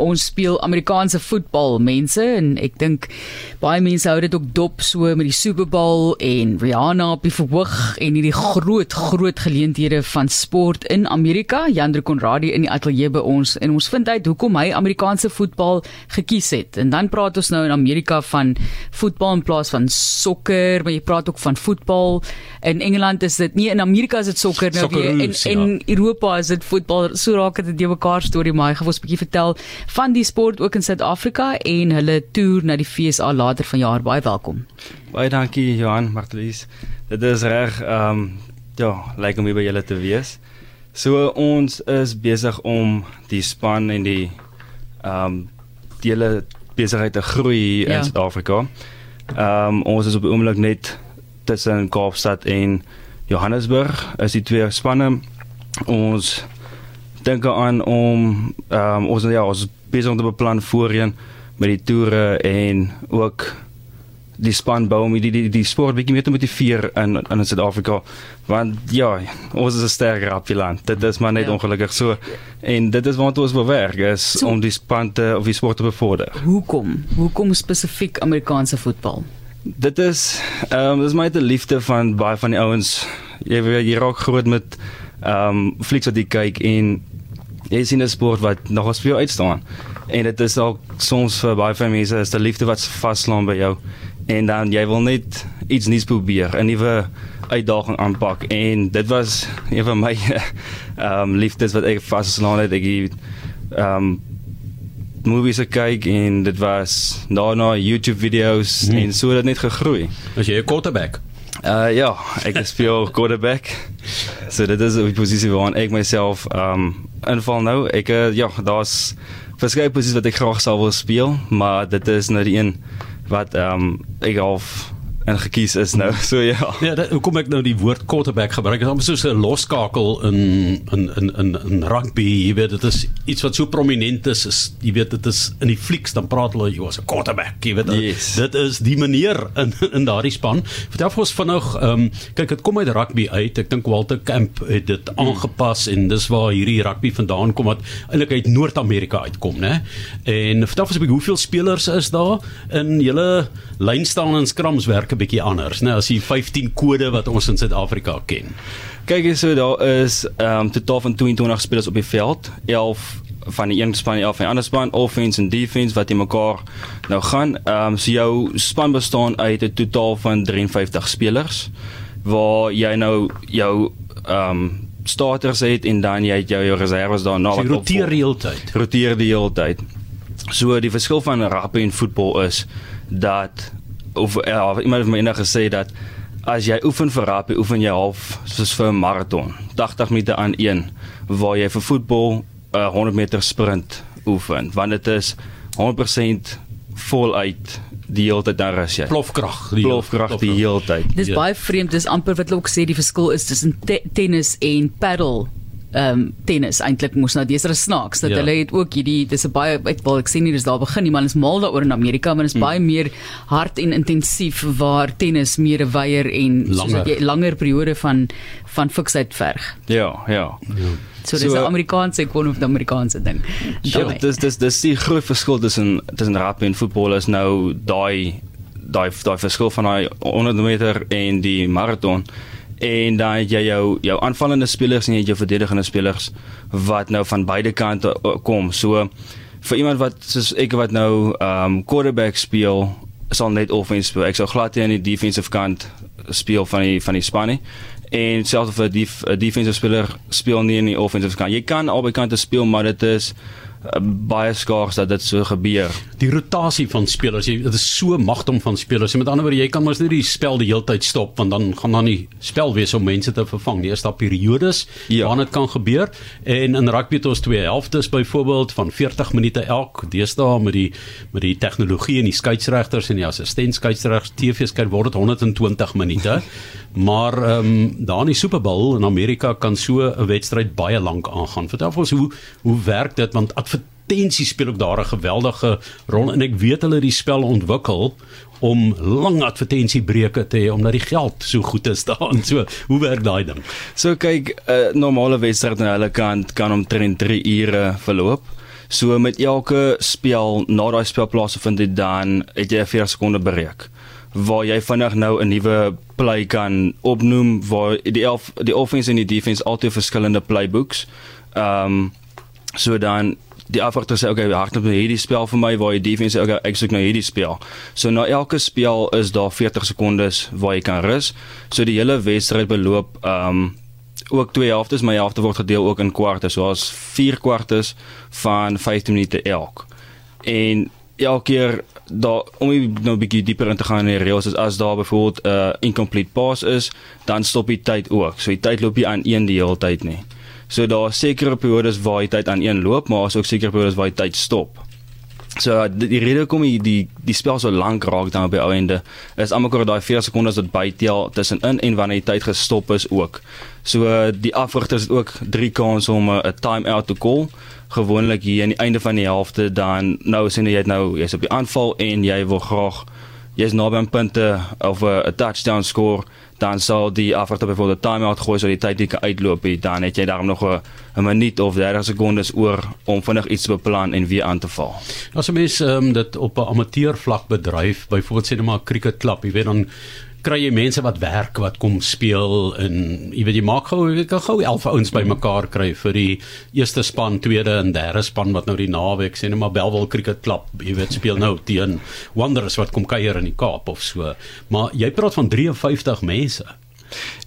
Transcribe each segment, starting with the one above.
Ons speel Amerikaanse voetbal mense en ek dink baie mense hou dit ook dop so met die Super Bowl en Rihanna op die verhoog en hierdie groot groot geleenthede van sport in Amerika. Jandre Konradi in die ateljee by ons en ons vind uit hoekom hy Amerikaanse voetbal gekies het. En dan praat ons nou in Amerika van voetbal in plaas van sokker, maar jy praat ook van voetbal. In Engeland is dit nie in Amerika is dit sokker nou weer en in ja. Europa is dit voetbal. So raak dit 'n mekaar storie, maar hy gaan ons 'n bietjie vertel van die sport ook in Suid-Afrika en hulle toer na die FSA later vanjaar. Baie welkom. Baie dankie Johan Martelies. Dit is reg ehm um, ja, lyk om hier by julle te wees. So ons is besig om die span en die ehm um, die hele besigheid te groei ja. in Suid-Afrika. Ehm um, ons is op die oomblik net tussen Kaapstad en Johannesburg. Is die twee spanne ons dink aan om um, ons ja, ons besig om te beplan voorheen met die toere en ook die span bou om die die die sport bietjie meer te motiveer in in Suid-Afrika. Want ja ons is 'n sterker appelant dit is maar net ja. ongelukkig so. En dit is wat ons bewerk is so, om die span te of die sport te bevorder. Hoekom? Hoekom spesifiek Amerikaanse voetbal? Dit is ehm um, dis my te liefde van baie van die ouens. Jy jy raak groot met ehm um, flieks wat jy kyk en jy sien 'n sport wat nog as vir jou uitstaan. En dit is ook soms vir baie van mense is die liefde wat vaslaan by jou en dan jy wil net iets nuuts probeer, 'n nuwe uitdaging aanpak en dit was een van my ehm um, liefdes wat ek vaslaan het. Ek ehm um, movies kyk en dit was daarna YouTube video's hmm. en so het dit net gegroei. As jy 'n quarterback Uh ja, ek speel quarterback. So dit is 'n posisie waar ek myself um inval nou. Ek uh, ja, daar's verskeie posisies wat ek graag sou wil speel, maar dit is nou die een wat um ek half en gekies is nou. So ja. Ja, hoe kom ek nou die woord quarterback gebruik? Dit is amper soos 'n loskakel in in in in in rugby. Jy weet dit is iets wat so prominent is. is jy weet dit is in die flieks dan praat hulle jy was 'n quarterback. Jy weet yes. dit is die manier in in daardie span. Vertel vir ons vanaand ehm um, kyk dit kom uit rugby uit. Ek dink Walter Camp het dit hmm. aangepas en dis waar hierdie rugby vandaan kom wat eintlik uit Noord-Amerika uitkom, né? En vertel vir ons hoeveel spelers is daar in julle lynstaan en skrams werk 'n bietjie anders, né, as die 15 kode wat ons in Suid-Afrika ken. Kyk hier so daar is ehm um, totaal van 22 spelers op die veld, 11 van die een span af en ander span offense en defense wat jy mekaar nou gaan. Ehm um, so jou span bestaan uit 'n totaal van 53 spelers waar jy nou jou ehm um, starters het en dan jy jou, jou reserves daarna wat roteer die hele tyd. Roteer die hele tyd. So die verskil van rugby en voetbal is dat of ja, iemand het my eendag gesê dat as jy oefen vir rugby, oefen jy half soos vir 'n maraton, 80 minute aan een, waar jy vir voetbal 'n uh, 100 meter sprint oefen, want dit is 100% voluit die hele tyd daar is jy. Plofkrag, die plofkrag die hele tyd. Dis ja. baie vreemd, dis amper wat hulle ook sê die verskil is tussen te tennis en paddle ehm um, tennis eintlik moes nou dis snaaks dat ja. hulle het ook hierdie dis 'n baie ek wil ek sê nie dis daar begin nie maar is mal daaroor in Amerika maar is mm. baie meer hard en intensief waar tennis meer weier en langer. jy langer periode van van fiksheid verg. Ja, ja. ja. So dis 'n so, Amerikaanse kon of 'n Amerikaanse ding. Ja, dis dis dis die groot verskil tussen tussen rugby en voetbal is nou daai daai daai verskil van daai 100 meter en die maraton en dan het jy jou jou aanvallende spelers en jy het jou verdedigende spelers wat nou van beide kante uh, kom. So vir iemand wat soos ek wat nou um quarterback speel, sal net offense speel. Ek sou glad nie aan die defensive kant speel van die van die span nie. En selfs of 'n def, defensive speler speel nie in die offensive kant. Jy kan albei kante speel, maar dit is Eh, baie skaars dat dit so gebeur. Die rotasie van spelers, jy dit is so magdom van spelers. Met ander woorde, jy kan mos nie die spel die hele tyd stop want dan gaan dan nie spel wees om mense te vervang nie. Eers daar periodes ja. waar dit kan gebeur. En in rugby het ons twee helftes byvoorbeeld van 40 minute elk. Deesdae met die met die tegnologie en die skeieregters en die assistent skeieregters TV skei word dit 120 minute. maar ehm um, daar in die Super Bowl in Amerika kan so 'n wedstryd baie lank aangaan. Vertel ons hoe hoe werk dit want advertensies speel ook daar 'n geweldige rol en ek weet hulle die spel ontwikkel om lang advertensiebreuke te hê omdat die geld so goed is daarin. So, hoe werk daai ding? So kyk, 'n uh, normale wedstryd aan hulle kant kan omtrent 3 ure verloop. So met elke spel na daai spel plaasvind dit dan het jy 'n 4 sekonde breek waar jy vinnig nou 'n nuwe play kan opnoem waar die elf, die offense en die defense altyd verskillende playbooks. Ehm um, so dan die afwagter sê okay, hardloop nou hierdie spel vir my waar die defense sê okay, ek soek nou hierdie spel. So na elke spel is daar 40 sekondes waar jy kan rus. So die hele wedstryd beloop ehm um, ook twee helftes, maar die helfte word gedeel ook in kwarte. So as 4 kwartes van 15 minute elk. En elke keer daar om nou 'n bietjie dieper in te gaan in die reëls is as daar byvoorbeeld 'n uh, incomplete pass is, dan stop die tyd ook. So die tyd loop nie aan een die hele tyd nie. So daar sekere periodes waar die tyd aan een loop, maar is ook sekere periodes waar die tyd stop. So die, die rede kom die die, die spel so lank raak dan op die ou einde is almekaar daai 4 sekondes wat bytel tussenin en wanneer die tyd gestop is ook. So die afrigters het ook 3 kansse om 'n time out te call gewoonlik hier aan die einde van die helfte dan nou sien jy nou jy's op die aanval en jy wil graag jy's naby aan punte of 'n touchdown score dan sal die afwachter byvoorbeeld 'n timeout gooi sodat die tyd nie kan uitloop nie dan het jy daarom nog 'n minuut of 30 sekondes oor om vinnig iets te beplan en weer aan te val. As 'n mens um, dit op 'n amateur vlak bedryf, byvoorbeeld sê net maar 'n cricket klub, jy weet dan kry jy mense wat werk wat kom speel en jy weet jy maak gou jy kan gou 11 ouens bymekaar kry vir die eerste span, tweede en derde span wat nou die naweek sê net maar Belwel Cricket Club, jy weet speel nou teen Wanderers wat kom kuier in die Kaap of so. Maar jy praat van 53 mense.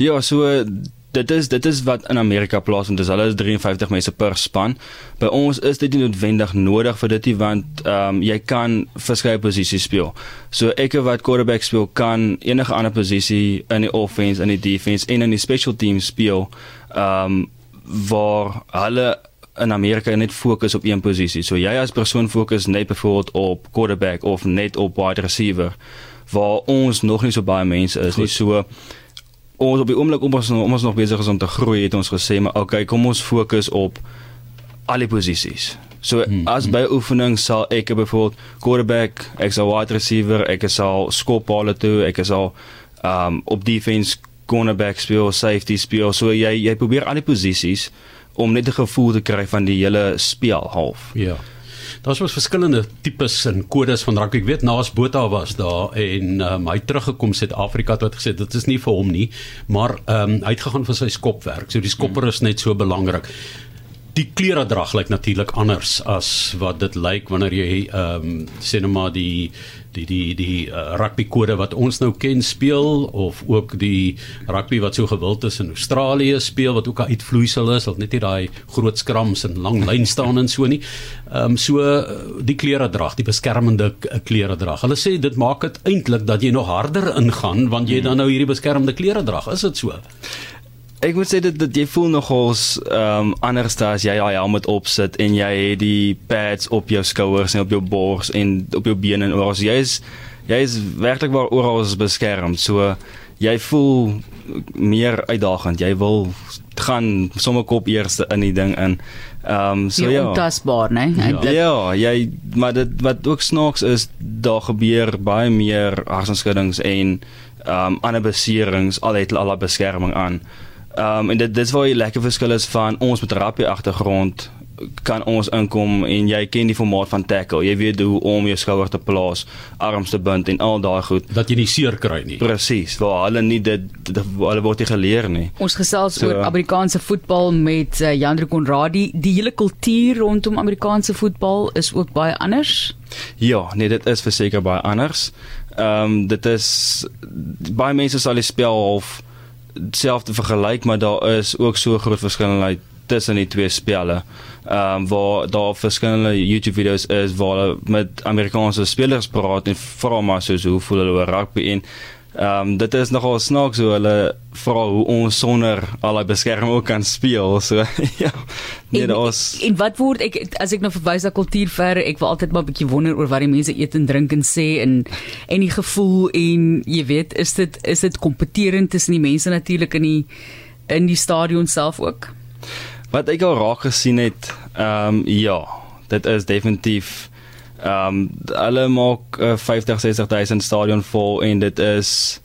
Ja, so dit is dit is wat in Amerika plaasvind. Dis hulle is 53 mense per span. By ons is dit nie noodwendig nodig vir dit nie want ehm um, jy kan verskeie posisies speel. So ek wat quarterback speel kan enige ander posisie in die offense, in die defense en in die special teams speel. Ehm um, waar hulle in Amerika net fokus op een posisie. So jy as persoon fokus net byvoorbeeld op quarterback of net op wide receiver waar ons nog nie so baie mense is Goed. nie. So ons op die oomblik om ons om ons nog besig is om te groei het ons gesê maar okay kom ons fokus op al die posisies. So hmm, as hmm. by oefening sal ek byvoorbeeld quarterback, ek sal wide receiver, ek sal skop balle toe, ek sal um op defense cornerback speel, safety speel. So jy jy probeer al die posisies om net 'n gevoel te kry van die hele speel half. Ja. Daar's mos verskillende tipes en kodes van rugby. Ek weet Naas Botha was daar en um, hy het teruggekom Suid-Afrika toe het gesê dit is nie vir hom nie, maar ehm um, hy het gegaan vir sy skopwerk. So die skopper is net so belangrik. Die klere drag lyk natuurlik anders as wat dit lyk wanneer jy ehm um, sê net maar die die die die uh, rugby kode wat ons nou ken speel of ook die rugby wat so gewild is in Australië speel wat ook 'n uitvloeisel is, al net nie daai groot skrams en lang lyn staan en so nie. Ehm um, so uh, die klere drag, die beskermende klere drag. Hulle sê dit maak dit eintlik dat jy nog harder ingaan want jy dan nou hierdie beskermende klere drag. Is dit so? Ek moet sê dit dat jy voel nogals ehm um, anders as jy daai helm met opsit en jy het die pads op jou skouers en op jou bors en op jou bene en oral. Jy is jy is werklik waar oral beskerm. So jy voel meer uitdagend. Jy wil gaan sommer kop eerste in die ding in. Ehm um, so ja. Ontasbaar, né? Ja. ja, jy maar dit wat ook snaaks is, daar gebeur baie meer harsenskuddings en ehm um, ander beserings al het al 'n beskerming aan. Ehm um, en dit dis waar die lekker verskil is van ons met terapie agtergrond kan ons inkom en jy ken die formaat van tackle. Jy weet hoe om jou skouer te plaas, arms te bind en al daai goed dat jy nie seer kry nie. Presies, waar hulle nie dit, dit hulle word nie geleer nie. Ons gesels so, oor Amerikaanse voetbal met uh, Jandre Konradi. Die hele kultuur rondom Amerikaanse voetbal is ook baie anders. Ja, nee, dit is verseker baie anders. Ehm um, dit is baie mense sal die spel of selfde vergelyk, maar daar is ook so groot verskeidenheid tussen die twee spelle. Ehm um, waar daar verskillende YouTube video's is waar hulle met Amerikaanse spelers praat en vra maar so hoe voel hulle oor rugby en Ehm um, dit is nogal snaaks hoe hulle vra hoe ons sonder al die beskerming ook kan speel. So ja. Nee, en, ons En wat word ek as ek nou verwys na kultuur ver, ek wil altyd maar 'n bietjie wonder oor wat die mense eet en drink en sê en en die gevoel en jy weet, is dit is dit kompeterend tussen die mense natuurlik in die in die stadion self ook? Wat ek al raak gesien het, ehm um, ja, dit is definitief Ehm um, hulle maak uh, 50 60000 stadion vol en dit is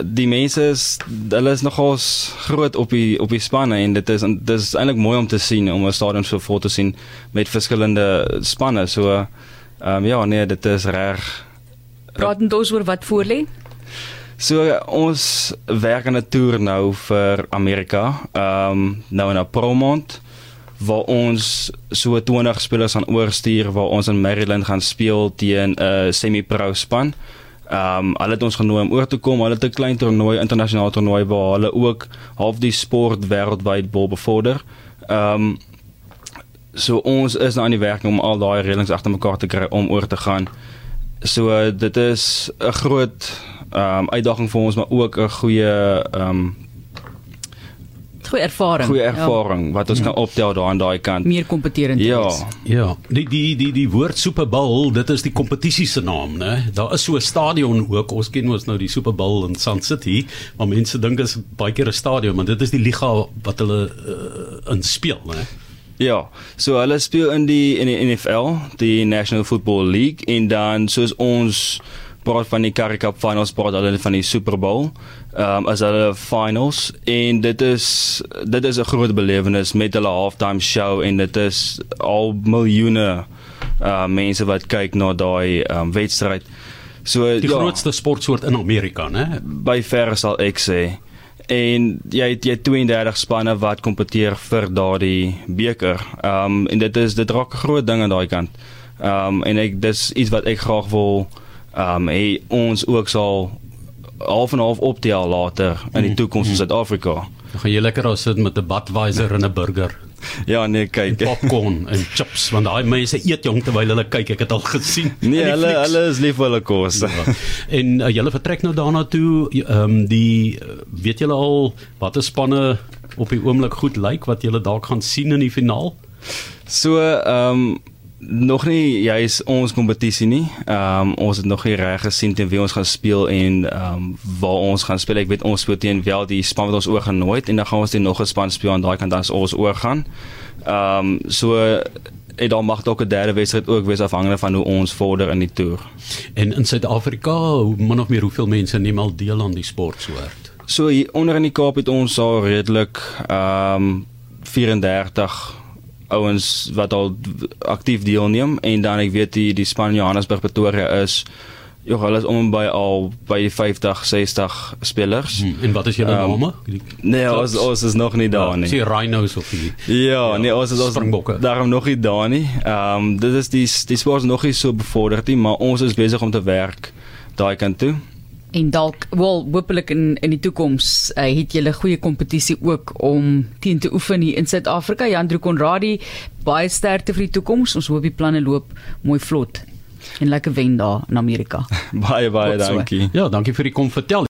die mense is hulle is nogals groot op die op die spanne en dit is dit is eintlik mooi om te sien om 'n stadion so vol te sien met verskillende spanne. So ehm um, ja, nee, dit is reg. Praat net ons oor wat voor lê. So ons werk aan 'n toer nou vir Amerika. Ehm um, nou in Apromont waar ons so 20 spelers gaan oorstuur waar ons in Maryland gaan speel teen 'n uh, semi-pro span. Ehm um, hulle het ons genooi om oor te kom. Hulle het 'n klein toernooi, internasionale toernooi waar hulle ook half die sport wêreldwyd wil bevorder. Ehm um, so ons is nou aan die werk om al daai reëlings agter mekaar te kry om oor te gaan. So dit is 'n groot ehm um, uitdaging vir ons maar ook 'n goeie ehm um, goeie ervaring. Goeie ervaring ja. wat ons ja. kan optel daar aan daai kant. Meer kompeterend. Ja. Is. Ja. Die die die die woord Super Bowl, dit is die kompetisie se naam, né? Daar is so 'n stadion ook. Ons ken mos nou die Super Bowl in Sun City, maar mense dink is baie keer 'n stadion, maar dit is die liga wat hulle uh, in speel, né? Ja, so hulle speel in die in die NFL, die National Football League en dan soos ons praat van die Currie Cup Finals, praat hulle van die Super Bowl. Ehm um, as hulle finals en dit is dit is 'n groot belewenis met hulle halftime show en dit is al miljoene uh mense wat kyk na daai ehm um, wedstryd. So die ja, grootste sportsoort in Amerika, né? By ver sal ek sê. En jy het jy 32 spanne wat kompeteer vir daardie beker. Ehm um, en dit is dit raak 'n groot ding aan daai kant. Ehm um, en ek dis iets wat ek graag wil ehm um, ons ook sal half en half optel later in die mhm. toekoms in Suid-Afrika. Dan gaan jy lekker daar sit met 'n Budweiser en 'n burger. Ja, nee, kyk. En popcorn en chips want daai mense eet jong terwyl hulle kyk. Ek het al gesien. Nee, hulle hulle is lief vir hulle kos. Ja. En uh, julle vertrek nou daarna toe. Ehm um, die weet julle al watter spanne op die oomblik goed lyk wat julle dalk gaan sien in die finaal? So, ehm um, nog nie jy's ons kompetisie nie. Ehm um, ons het nog nie reg gesien teen wie ons gaan speel en ehm um, waar ons gaan speel. Ek weet ons speel teen wel die span wat ons oorgenooi het en dan gaan ons teen nog 'n span speel aan daai kant dan as ons oorgaan. Ehm um, so en dan mag dalk 'n derde wedstryd ook wees afhangende van hoe ons vorder in die toer. En in Suid-Afrika, min of meer hoeveel mense neem al deel aan die sportsoort? So hier onder in die Kaap het ons al redelik ehm um, 34 ouens wat al aktief deelneem en dan ek weet die die span Johannesburg Pretoria is Ja, hulle is om by al by 50, 60 spelers. Hmm, en wat is julle um, name? Nee, ons ons is nog nie daar ja, nie. Sien Rhinos of die. Ja, ja nee, ons is ons daarom nog nie daar nie. Ehm um, dit is die die sport nog nie so bevorderd nie, maar ons is besig om te werk daai kant toe en dalk wel hopelik in in die toekoms uh, het jy 'n goeie kompetisie ook om teen te oefen hier in Suid-Afrika. Jandro Konradi, baie sterkte vir die toekoms. Ons hoop die planne loop mooi vlot en lekker wen daar in Amerika. baie baie dankie. Ja, dankie vir die kom vertel.